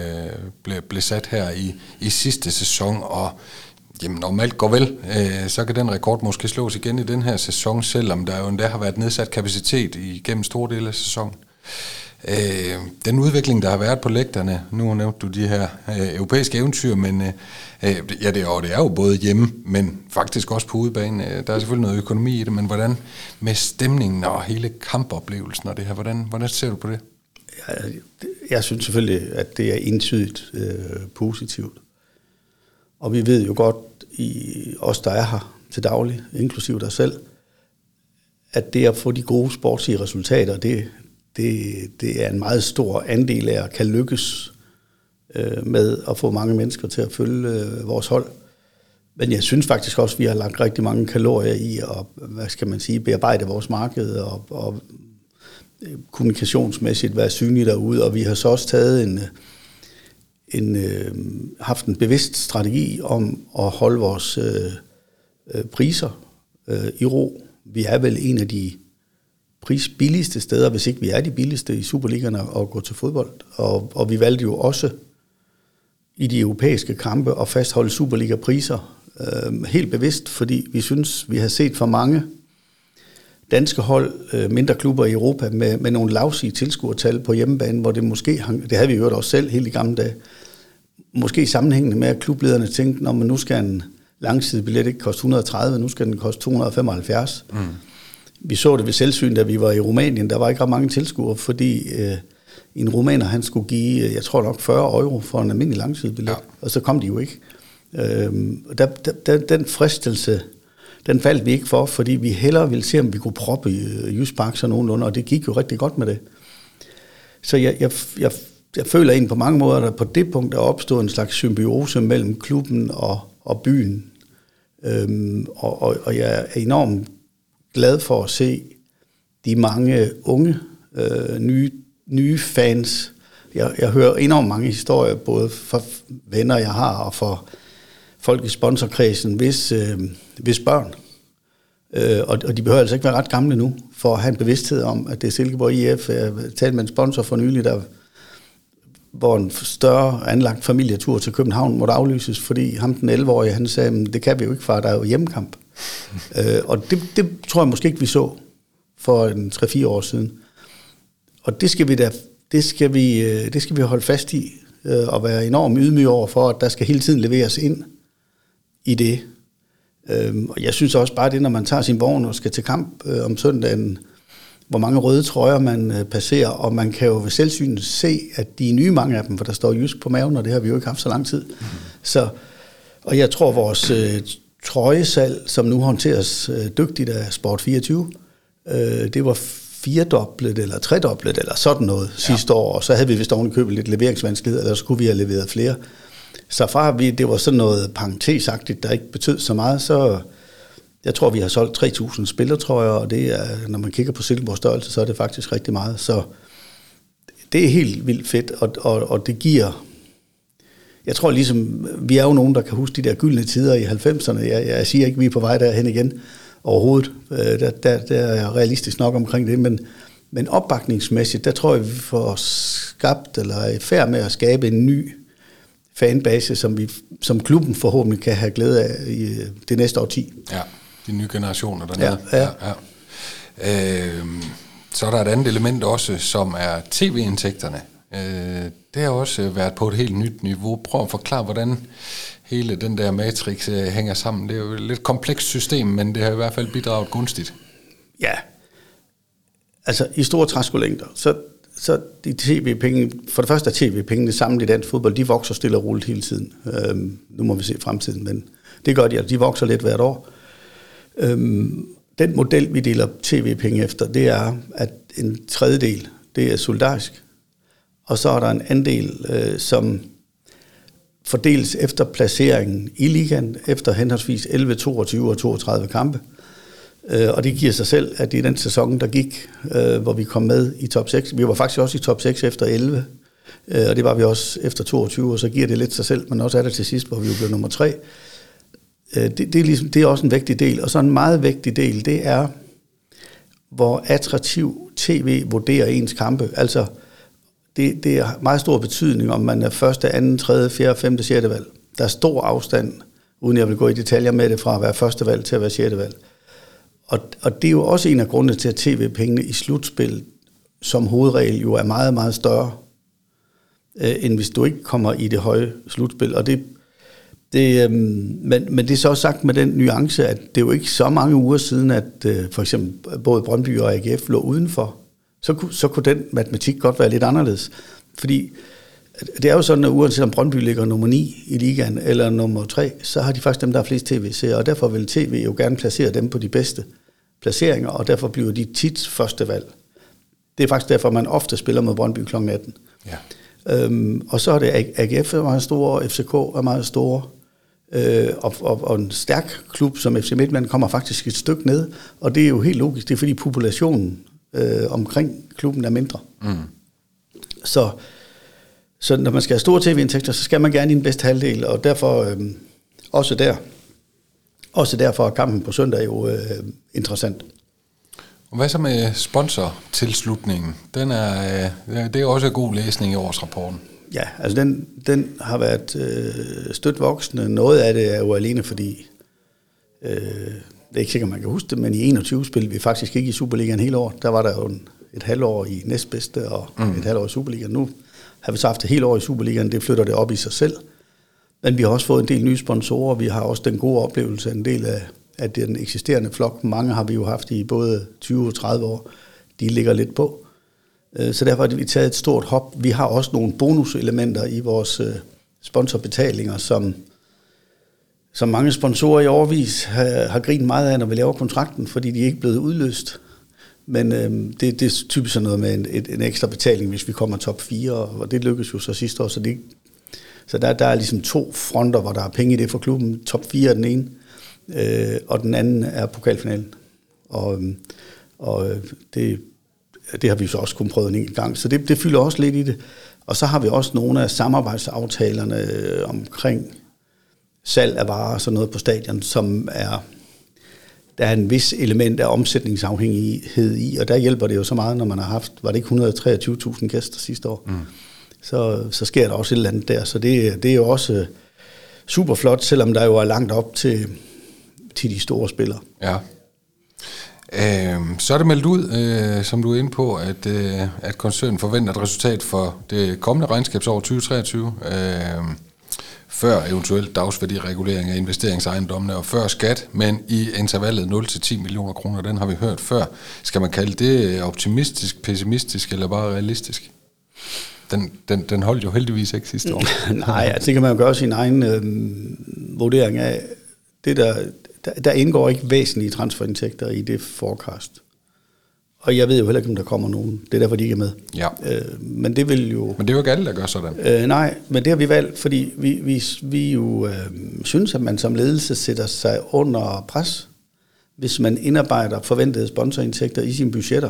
blev, blev sat her i, i sidste sæson, og Jamen, normalt går vel, øh, så kan den rekord måske slås igen i den her sæson, selvom der jo endda har været nedsat kapacitet igennem store dele af sæsonen. Øh, den udvikling, der har været på lægterne, nu nævnte du de her øh, europæiske eventyr, men øh, øh ja, det er, det er jo både hjemme, men faktisk også på udebane. Øh, der er selvfølgelig noget økonomi i det, men hvordan med stemningen og hele kampoplevelsen og det her, hvordan, hvordan ser du på det? Jeg, jeg synes selvfølgelig, at det er entydigt øh, positivt. Og vi ved jo godt, i os der er her til daglig, inklusive dig selv, at det at få de gode sportslige resultater, det, det, det er en meget stor andel af at kan lykkes øh, med at få mange mennesker til at følge øh, vores hold. Men jeg synes faktisk også, at vi har lagt rigtig mange kalorier i at, hvad skal man sige, bearbejde vores marked og, og øh, kommunikationsmæssigt være synlige derude, og vi har så også taget en, en, øh, haft en bevidst strategi om at holde vores øh, øh, priser øh, i ro. Vi er vel en af de prisbilligste steder, hvis ikke vi er de billigste i Superligaen at gå til fodbold. Og, og vi valgte jo også i de europæiske kampe at fastholde Superliga-priser øh, helt bevidst, fordi vi synes, vi har set for mange danske hold, øh, mindre klubber i Europa, med, med nogle lavsige tilskuertal på hjemmebane, hvor det måske, hang, det havde vi jo også selv helt i gamle dage, måske sammenhængende med, at klublederne tænkte, når man nu skal en langsidebillet ikke koste 130, nu skal den koste 275. Mm. Vi så det ved selvsyn, da vi var i Rumænien. Der var ikke ret mange tilskuere, fordi øh, en rumæner, han skulle give, øh, jeg tror nok 40 euro for en almindelig langsidebillet, ja. og så kom de jo ikke. Øh, der, der, den fristelse, den faldt vi ikke for, fordi vi hellere ville se, om vi kunne proppe øh, Jysk Park så nogenlunde, og det gik jo rigtig godt med det. Så jeg, jeg, jeg jeg føler egentlig på mange måder, at der på det punkt er opstået en slags symbiose mellem klubben og, og byen. Øhm, og, og, og jeg er enormt glad for at se de mange unge, øh, nye, nye fans. Jeg, jeg hører enormt mange historier, både fra venner, jeg har, og fra folk i sponsorkredsen, hvis, øh, hvis børn. Øh, og, og de behøver altså ikke være ret gamle nu, for at have en bevidsthed om, at det er Silkeborg IF. Jeg talte med en sponsor for nylig, der hvor en større anlagt familietur til København måtte aflyses, fordi ham den 11-årige, han sagde, det kan vi jo ikke, far, der er jo hjemmekamp. øh, og det, det tror jeg måske ikke, vi så for en 3-4 år siden. Og det skal vi da, det skal vi, øh, det skal vi holde fast i, øh, og være enormt ydmyge over for, at der skal hele tiden leveres ind i det. Øh, og jeg synes også bare det, når man tager sin vogn og skal til kamp øh, om søndagen, hvor mange røde trøjer man øh, passerer, og man kan jo ved selvsyn se, at de er nye mange af dem, for der står jysk på maven, og det har vi jo ikke haft så lang tid. Mm. Så, og jeg tror, vores øh, trøjesal, som nu håndteres øh, dygtigt af Sport 24, øh, det var firedoblet eller tredoblet eller sådan noget ja. sidste år, og så havde vi vist ovenikøbet lidt leveringsvanskelighed, eller så kunne vi have leveret flere. Så fra vi, det var sådan noget parentesagtigt, der ikke betød så meget, så jeg tror, vi har solgt 3.000 spillertrøjer, og det er, når man kigger på Silkeborgs størrelse, så er det faktisk rigtig meget. Så det er helt vildt fedt, og, og, og det giver... Jeg tror ligesom, vi er jo nogen, der kan huske de der gyldne tider i 90'erne. Jeg, jeg siger ikke, at vi er på vej derhen igen overhovedet. Øh, der, der, der er jeg realistisk nok omkring det, men, men opbakningsmæssigt, der tror jeg, vi får skabt, eller er færd med at skabe en ny fanbase, som, vi, som klubben forhåbentlig kan have glæde af i det næste årti. Ja de nye generationer dernede. Ja, ja. ja, ja. Øh, så er der et andet element også, som er tv-indtægterne. Øh, det har også været på et helt nyt niveau. Prøv at forklare, hvordan hele den der matrix øh, hænger sammen. Det er jo et lidt komplekst system, men det har i hvert fald bidraget gunstigt. Ja, altså i store træskolængder, så, så de tv-penge, for det første er tv-pengene sammen i dansk fodbold, de vokser stille og roligt hele tiden. Øhm, nu må vi se fremtiden, men det gør de, altså de vokser lidt hvert år. Øhm, den model, vi deler tv-penge efter, det er, at en tredjedel, det er solidarisk, og så er der en andel, øh, som fordeles efter placeringen i ligaen, efter henholdsvis 11, 22 og 32 kampe. Øh, og det giver sig selv, at i den sæson, der gik, øh, hvor vi kom med i top 6, vi var faktisk også i top 6 efter 11, øh, og det var vi også efter 22, og så giver det lidt sig selv, men også er det til sidst, hvor vi blev nummer 3. Øh, det, det, er ligesom, det er også en vigtig del, og så en meget vigtig del, det er, hvor attraktiv tv vurderer ens kampe. Altså, det, det er meget stor betydning, om man er første, anden, tredje, fjerde, femte, sjette valg. Der er stor afstand, uden jeg vil gå i detaljer med det, fra at være første valg til at være sjette valg. Og, og det er jo også en af grundene til, at tv-pengene i slutspil som hovedregel jo er meget, meget større, øh, end hvis du ikke kommer i det høje slutspil. Og det, det, øh, men, men det er så også sagt med den nuance, at det er jo ikke så mange uger siden, at øh, for eksempel både Brøndby og AGF lå udenfor. Så, så kunne den matematik godt være lidt anderledes. Fordi det er jo sådan, at uanset om Brøndby ligger nummer 9 i ligaen eller nummer 3, så har de faktisk dem, der er flest tv-serier, og derfor vil tv jo gerne placere dem på de bedste placeringer, og derfor bliver de tit første valg. Det er faktisk derfor, man ofte spiller mod Brøndby kl. 18. Ja. Øhm, og så er det AGF er meget store, FCK er meget store, øh, og, og, og en stærk klub som FC Midtjylland kommer faktisk et stykke ned, og det er jo helt logisk, det er fordi populationen øh, omkring klubben er mindre. Mm. Så så når man skal have store tv-indtægter, så skal man gerne i den bedste halvdel, og derfor øh, også der. Også derfor er kampen på søndag jo øh, interessant. Og hvad så med sponsortilslutningen? Den er, øh, det er også en god læsning i årsrapporten. Ja, altså den, den har været øh, stødt voksende. Noget af det er jo alene fordi, øh, det er ikke sikkert, man kan huske det, men i 21 spillede vi faktisk ikke i Superligaen hele år. Der var der jo en, et halvår i næstbedste og mm. et halvår i Superligaen. Nu har vi så haft det hele år i Superligaen, det flytter det op i sig selv. Men vi har også fået en del nye sponsorer, vi har også den gode oplevelse, en del af, af den eksisterende flok. Mange har vi jo haft i både 20 og 30 år. De ligger lidt på. Øh, så derfor har vi taget et stort hop. Vi har også nogle bonuselementer i vores øh, sponsorbetalinger, som, som mange sponsorer i overvis har, har grint meget af, når vi laver kontrakten, fordi de er ikke blevet udløst. Men øh, det, det er typisk sådan noget med en, et, en ekstra betaling, hvis vi kommer top 4, og det lykkedes jo så sidste år, så, det, så der, der er ligesom to fronter, hvor der er penge i det for klubben. Top 4 er den ene, øh, og den anden er pokalfinalen. Og, øh, og det, det har vi så også kun prøvet en enkelt gang, så det, det fylder også lidt i det. Og så har vi også nogle af samarbejdsaftalerne øh, omkring salg af varer og sådan noget på stadion, som er der er en vis element af omsætningsafhængighed i, og der hjælper det jo så meget, når man har haft, var det ikke 123.000 gæster sidste år, mm. så, så sker der også et eller andet der, så det, det er jo også super flot, selvom der jo er langt op til, til de store spillere. Ja. Øh, så er det meldt ud, øh, som du er inde på, at, øh, at koncernen forventer et resultat for det kommende regnskabsår 2023. Øh, før eventuelt dagsværdiregulering af investeringsejendommene og før skat, men i intervallet 0-10 millioner kroner, den har vi hørt før. Skal man kalde det øh, optimistisk, pessimistisk eller bare realistisk? Den, den, den holdt jo heldigvis ikke sidste år. Nej, altså det kan man jo gøre sin egen øh, vurdering af. Det der, der, der indgår ikke væsentlige transferindtægter i det forecast. Og jeg ved jo heller ikke, om der kommer nogen. Det er derfor, de ikke er med. Ja. Øh, men det vil jo... Men det er jo ikke alle, der gør sådan. Øh, nej, men det har vi valgt, fordi vi, vi, vi jo øh, synes, at man som ledelse sætter sig under pres, hvis man indarbejder forventede sponsorindtægter i sine budgetter.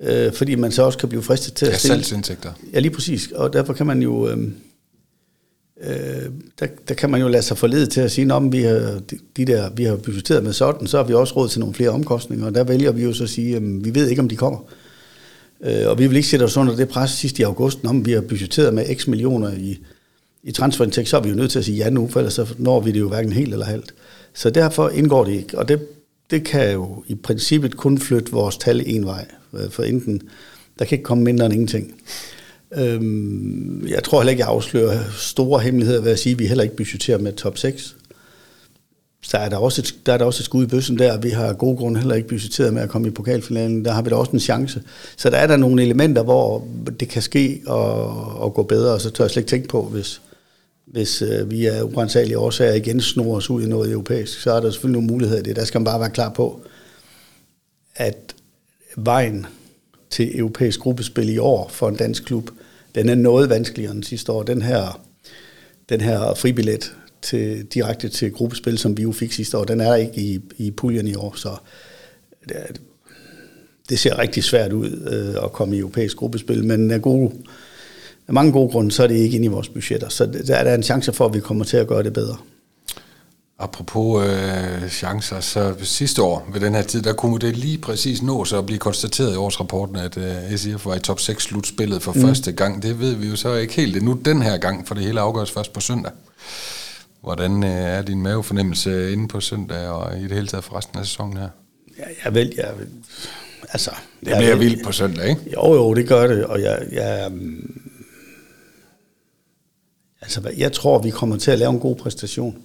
Øh, fordi man så også kan blive fristet til at stille... Ja, salgsindtægter. Ja, lige præcis. Og derfor kan man jo... Øh, øh, der, der kan man jo lade sig forlede til at sige, at vi har, de der, vi har budgetteret med sådan, så har vi også råd til nogle flere omkostninger, og der vælger vi jo så at sige, at vi ved ikke, om de kommer. Øh, og vi vil ikke sætte os under det pres sidst i august, om vi har budgetteret med x millioner i, i transferindtægt, så er vi jo nødt til at sige ja nu, for ellers så når vi det jo hverken helt eller halvt. Så derfor indgår det ikke, og det, det kan jo i princippet kun flytte vores tal en vej, øh, for enten, der kan ikke komme mindre end ingenting. Øhm, jeg tror heller ikke, jeg afslører store hemmeligheder ved at sige, at vi heller ikke budgeterer med top 6. Så er der, også et, der er der også et skud i bøssen der. Vi har god grund heller ikke budgetteret med at komme i pokalfinalen. Der har vi da også en chance. Så der er der nogle elementer, hvor det kan ske og, og gå bedre, og så tør jeg slet ikke tænke på, hvis, hvis øh, vi er urensagelige årsager igen snor os ud i noget europæisk, så er der selvfølgelig nogle muligheder i det. Der skal man bare være klar på, at vejen til europæisk gruppespil i år for en dansk klub, den er noget vanskeligere end sidste år. Den her, den her fribillet til, direkte til gruppespil, som vi jo fik sidste år, den er der ikke i, i puljen i år, så det, det ser rigtig svært ud øh, at komme i europæisk gruppespil, men af, gode, af mange gode grunde, så er det ikke inde i vores budgetter, så der er der en chance for, at vi kommer til at gøre det bedre. Apropos øh, chancer, så sidste år ved den her tid, der kunne det lige præcis nå så at blive konstateret i årsrapporten, at øh, SIF var i top 6 slutspillet for mm. første gang. Det ved vi jo så ikke helt endnu den her gang, for det hele afgøres først på søndag. Hvordan øh, er din mavefornemmelse inde på søndag og i det hele taget for resten af sæsonen her? Ja, jeg vil, jeg vil, altså... Det bliver jeg vildt på søndag, ikke? Jo, jo, det gør det, og jeg, jeg, altså, jeg tror, vi kommer til at lave en god præstation.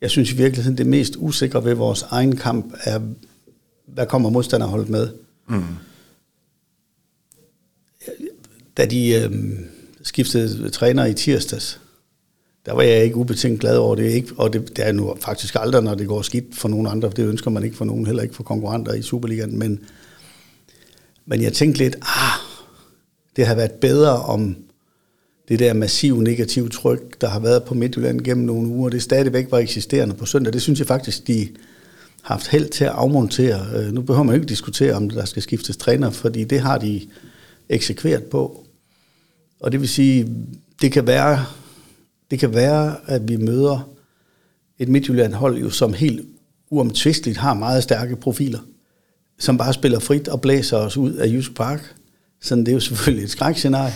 Jeg synes i virkeligheden, det mest usikre ved vores egen kamp er, hvad kommer modstanderholdet med? Mm. Da de øh, skiftede træner i tirsdags, der var jeg ikke ubetinget glad over det. Ikke, og det, det er nu faktisk aldrig, når det går skidt for nogen andre. Det ønsker man ikke for nogen, heller ikke for konkurrenter i Superligaen. Men, men jeg tænkte lidt, ah, det har været bedre om det der massive negative tryk, der har været på Midtjylland gennem nogle uger, det stadigvæk var eksisterende på søndag. Det synes jeg faktisk, de har haft held til at afmontere. Øh, nu behøver man ikke diskutere, om der skal skiftes træner, fordi det har de eksekveret på. Og det vil sige, det kan være, det kan være at vi møder et Midtjylland-hold, jo, som helt uomtvisteligt har meget stærke profiler, som bare spiller frit og blæser os ud af Jysk Park. Sådan det er jo selvfølgelig et skrækscenarie.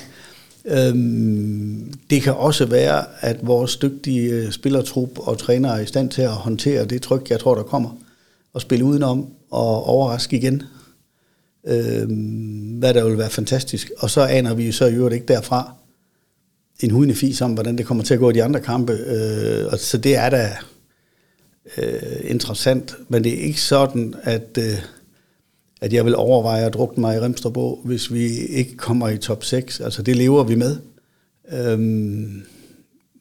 Øhm, det kan også være, at vores dygtige øh, spillertrup og træner er i stand til at håndtere det tryk, jeg tror, der kommer, og spille udenom og overraske igen, øhm, hvad der vil være fantastisk. Og så aner vi jo så i øvrigt ikke derfra en hudende fis om, hvordan det kommer til at gå i de andre kampe. Øh, og så det er da øh, interessant, men det er ikke sådan, at... Øh, at jeg vil overveje at drukne mig i Remstrupå, hvis vi ikke kommer i top 6. Altså det lever vi med. Øhm,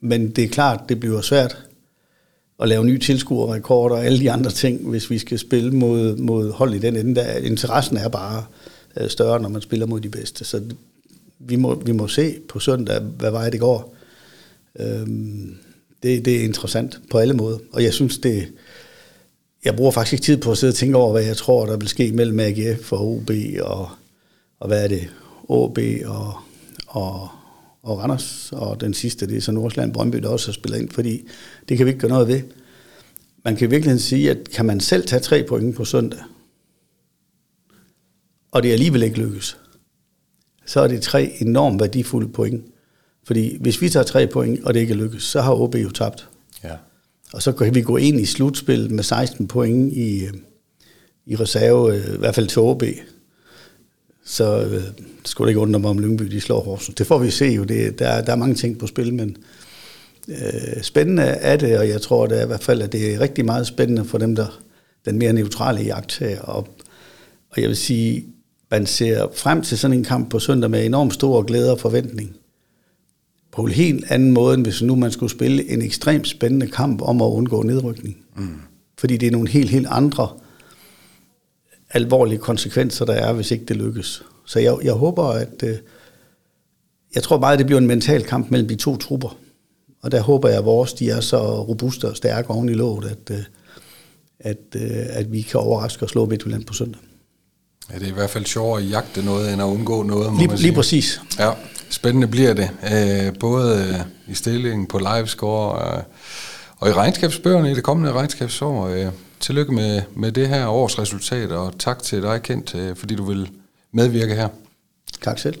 men det er klart, det bliver svært at lave nye tilskuerrekorder og alle de andre ting, hvis vi skal spille mod, mod hold i den ende. Der, interessen er bare øh, større, når man spiller mod de bedste. Så vi må, vi må se på søndag, hvad vej det går. Øhm, det, det er interessant på alle måder. Og jeg synes, det, jeg bruger faktisk tid på at sidde og tænke over, hvad jeg tror, der vil ske mellem AGF og OB, og, og hvad er det, OB og, og, og Randers, og den sidste, det er så Nordsjælland Brøndby, der også har spillet ind, fordi det kan vi ikke gøre noget ved. Man kan virkelig sige, at kan man selv tage tre point på søndag, og det alligevel ikke lykkes, så er det tre enormt værdifulde point. Fordi hvis vi tager tre point, og det ikke lykkes, så har OB jo tabt. Ja. Og så kan vi gå ind i slutspillet med 16 point i, øh, i reserve, øh, i hvert fald til OB. Så øh, det ikke undre mig, om Lyngby de slår Horsens. Det får vi se jo. Det, der, der er mange ting på spil, men øh, spændende er det, og jeg tror det er i hvert fald, at det er rigtig meget spændende for dem, der den mere neutrale jagt her. Og, og jeg vil sige, man ser frem til sådan en kamp på søndag med enormt stor glæde og forventning på en helt anden måde, end hvis nu man skulle spille en ekstremt spændende kamp om at undgå nedrykning. Mm. Fordi det er nogle helt, helt andre alvorlige konsekvenser, der er, hvis ikke det lykkes. Så jeg, jeg håber, at... Øh, jeg tror meget, at det bliver en mental kamp mellem de to trupper. Og der håber jeg, at vores de er så robuste og stærke oven i låget, at, øh, at, øh, at vi kan overraske og slå Midtjylland på søndag. Ja, det er i hvert fald sjovere at jagte noget, end at undgå noget, må lige, man sige. Lige præcis. Ja. Spændende bliver det, øh, både øh, i stillingen på livescore øh, og i regnskabsbøgerne i det kommende regnskabsår. Øh, tillykke med, med det her års resultat, og tak til dig, Kent, øh, fordi du vil medvirke her. Tak selv.